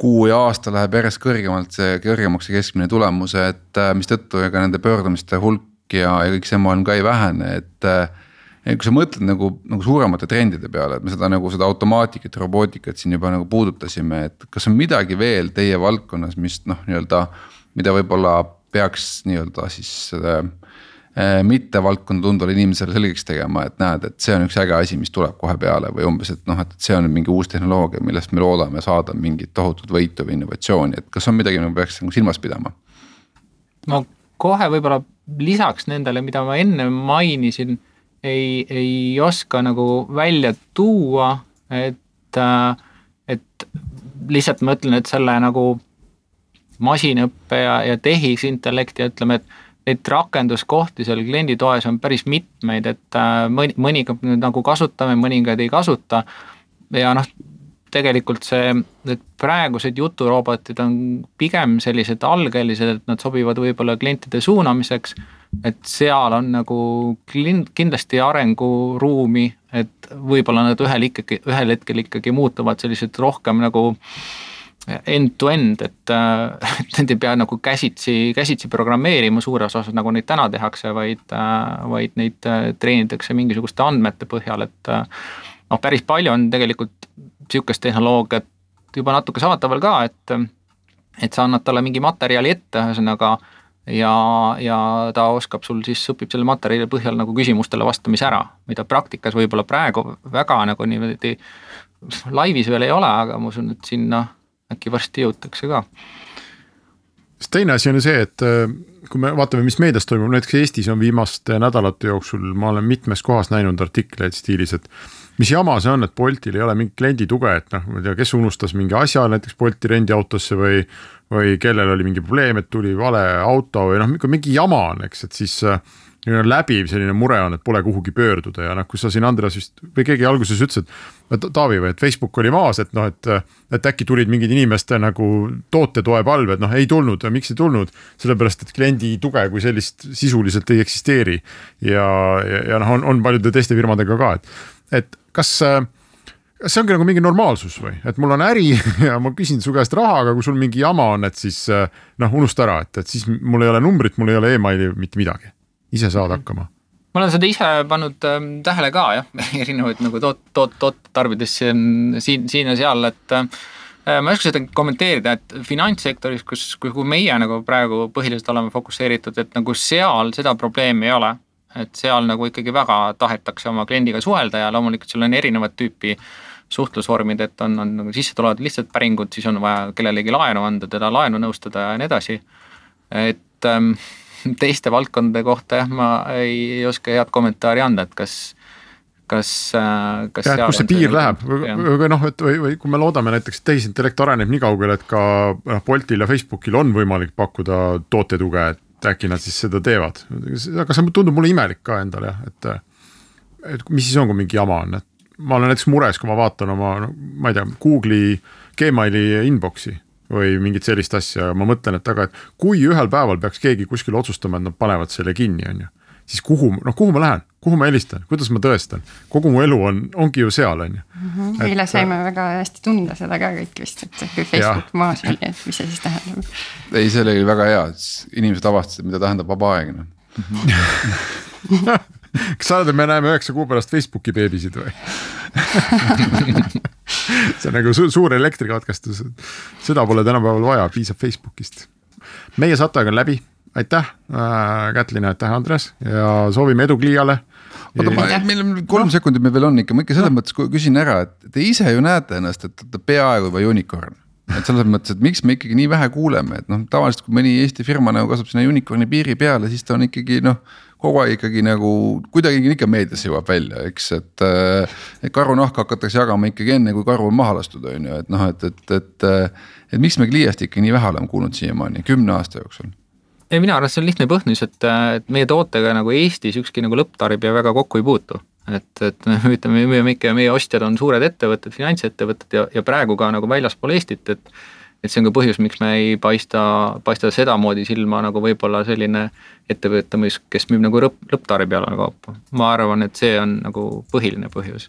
kuu ja aasta läheb järjest kõrgemalt see, kõrgemaks see keskmine tulemus, et äh, mistõttu ega nende pöördumiste hulk ja, ja kõik see maailm ka ei vähene, et äh, kui sa mõtled nagu, nagu suuremate trendide peale, et me seda nagu seda automaatikat, robootikat siin juba nagu puudutasime, et kas on midagi veel teie valdkonnas, mis noh, nii-öelda. mida võib-olla peaks nii-öelda siis äh, mitte valdkonda tundvale inimesele selgeks tegema, et näed, et see on üks äge asi, mis tuleb kohe peale või umbes, et noh, et see on mingi uus tehnoloogia, millest me loodame saada mingit tohutut võitu või innovatsiooni, et kas on midagi, mida peaks nagu silmas pidama? ma kohe võib-olla lisaks nendele, mida ma enne mainisin ei, ei oska nagu välja tuua, et, äh, et lihtsalt ma ütlen, et selle nagu masinõppe ja, ja tehisintellekti ütleme, et neid rakenduskohti seal klienditoes on päris mitmeid, et äh, mõni, mõningaid nagu kasutame, mõningaid ei kasuta. ja noh, tegelikult see, need praegused juturobotid on pigem sellised algelised, et nad sobivad võib-olla klientide suunamiseks et seal on nagu kindlasti arenguruumi, et võib-olla nad ühel ikkagi, ühel hetkel ikkagi muutuvad sellised rohkem nagu end-to-end, et, äh, et need ei pea nagu käsitsi, käsitsi programmeerima suures osas, nagu neid täna tehakse, vaid, äh, vaid neid äh, treenitakse mingisuguste andmete põhjal, et noh, päris palju on tegelikult sihukest tehnoloogiat juba natuke saadaval ka, et et sa annad talle mingi materjali ette, ühesõnaga ja, ja ta oskab sul siis, õpib selle materjali põhjal nagu küsimustele vastamise ära, mida praktikas võib-olla praegu väga nagu niimoodi laivis veel ei ole, aga ma usun, et sinna äkki varsti jõutakse ka. Teine asi on ju see, et äh, kui me vaatame, mis meedias toimub, näiteks Eestis on viimaste nädalate jooksul, ma olen mitmes kohas näinud artikleid stiilis, et mis jama see on, et Boltil ei ole mingit kliendi tuge, et noh, ma ei tea, kes unustas mingi asja näiteks Bolti rendiautosse või või kellel oli mingi probleem, et tuli vale auto või noh, mingi jama on, eks, et siis äh, läbiv selline mure on, et pole kuhugi pöörduda ja noh, kui sa siin Andreas vist või keegi alguses ütles, et Taavi või et Facebook oli maas, et noh, et. et äkki tulid mingid inimeste nagu tootetoe palved, noh ei tulnud, miks ei tulnud, sellepärast et kliendi tuge kui sellist sisuliselt ei eksisteeri. ja, ja, ja noh, on, on paljude teiste firmadega ka, et, et kas kas see ongi nagu mingi normaalsus või, et mul on äri ja ma küsin su käest raha, aga kui sul mingi jama on, et siis noh, unusta ära, et, et siis mul ei ole numbrit, mul ei ole emaili, mitte midagi. Ise saad mhm. hakkama. ma olen seda ise pannud äh, tähele ka jah, erinevaid nagu toot, toot, tooteid tarbides siin, siin, siin ja seal, et äh, ma ei oska seda kommenteerida, et finantssektoris, kus, kuhu meie nagu praegu põhiliselt oleme fokusseeritud, et nagu seal seda probleemi ei ole. et seal nagu ikkagi väga tahetakse oma kliendiga suhelda ja loomulikult seal on erinevat tüüpi suhtlusvormid, et on, on nagu sisse tulevad lihtsalt päringud, siis on vaja kellelegi laenu anda, teda laenu nõustada ja nii edasi. et ähm, teiste valdkondade kohta jah, ma ei, oska head kommentaari anda, et kas kas, äh, kas. jah, kus see piir see, läheb või, või noh, et või, või kui me loodame näiteks, et tehisintellekt areneb nii kaugele, et ka noh, Boltil ja Facebookil on võimalik pakkuda tootetuge, et äkki nad siis seda teevad. aga see tundub mulle imelik ka endale jah, et, et mis siis on, kui mingi jama on, et ma olen näiteks mures, kui ma vaatan oma, no ma ei tea, Google'i Gmaili inbox'i või mingit sellist asja ja ma mõtlen, et aga, et kui ühel päeval peaks keegi kuskil otsustama, et nad panevad selle kinni, on ju. siis kuhu, noh, kuhu ma lähen, kuhu ma helistan, kuidas ma tõestan, kogu mu elu on, ongi ju seal, on ju. Mhm. eile saime väga hästi tunda seda ka kõik vist, et kui Facebook ja. maas oli, et mis see siis tähendab. ei, see oli väga hea, et inimesed avastasid, mida tähendab vaba aeg noh kas sa arvad, et me näeme üheksa kuu pärast Facebooki beebisid või see on nagu su suur elektrikatkestus, seda pole tänapäeval vaja, piisab Facebookist. meie saateaeg on läbi, aitäh äh, Kätlin, aitäh Andres ja soovime edu Kliiale oota, ma, meil on kolm sekundit meil veel on ikka, ma ikka selles no. mõttes küsin ära, et te ise ju näete ennast, et olete peaaegu juba unicorn. et selles mõttes, et miks me ikkagi nii vähe kuuleme, et noh, tavaliselt kui mõni Eesti firma nagu kasvab sinna unicorn'i piiri peale, siis ta on ikkagi noh kogu aeg ikkagi nagu kuidagi ikka meediasse jõuab välja, eks, et. et karunahka hakatakse jagama ikkagi enne, kui karu on maha lastud, on ju, et noh, et, et, et. et miks me Gliast ikka nii vähe oleme kuulnud siiamaani, kümne aasta jooksul? ei, minu arust see on lihtne põhjus, et, et meie tootega nagu Eestis ükski nagu lõpptarbija väga kokku ei puutu et, et me ütleme, me ikka meie ostjad on suured ettevõtted, finantsettevõtted ja, ja praegu ka nagu väljaspool Eestit, et et see on ka põhjus, miks me ei paista, paista sedamoodi silma nagu võib-olla selline ettevõte, mis, kes müüb nagu lõpp, lõpptarbijale kaupa. ma arvan, et see on nagu põhiline põhjus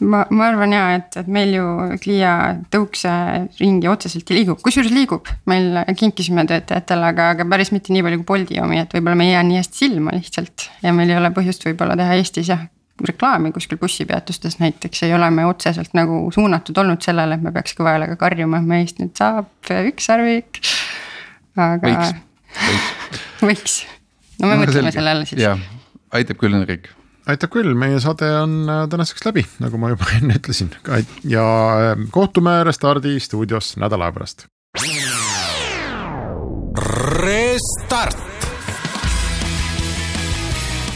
ma, ma arvan ja, et, et meil ju Clia tõukse ringi otseselt ei liigu, kusjuures liigub, meil kinkisime töötajatele, aga, aga päris mitte nii palju kui Bolti omi, et võib-olla me ei jää nii hästi silma lihtsalt. ja meil ei ole põhjust võib-olla teha Eestis jah, reklaami kuskil bussipeatustes näiteks ei ole me otseselt nagu suunatud olnud sellele, et me peaks kõva häälega karjuma, et meist nüüd saab ükssarvik. aga. võiks, võiks. võiks, no me no, mõtleme selge. sellele siis. aitab küll, Henrik aitab küll, meie saade on äh, tänaseks läbi, nagu ma juba enne ütlesin ja äh, kohtume Restardi stuudios nädala pärast. Restart.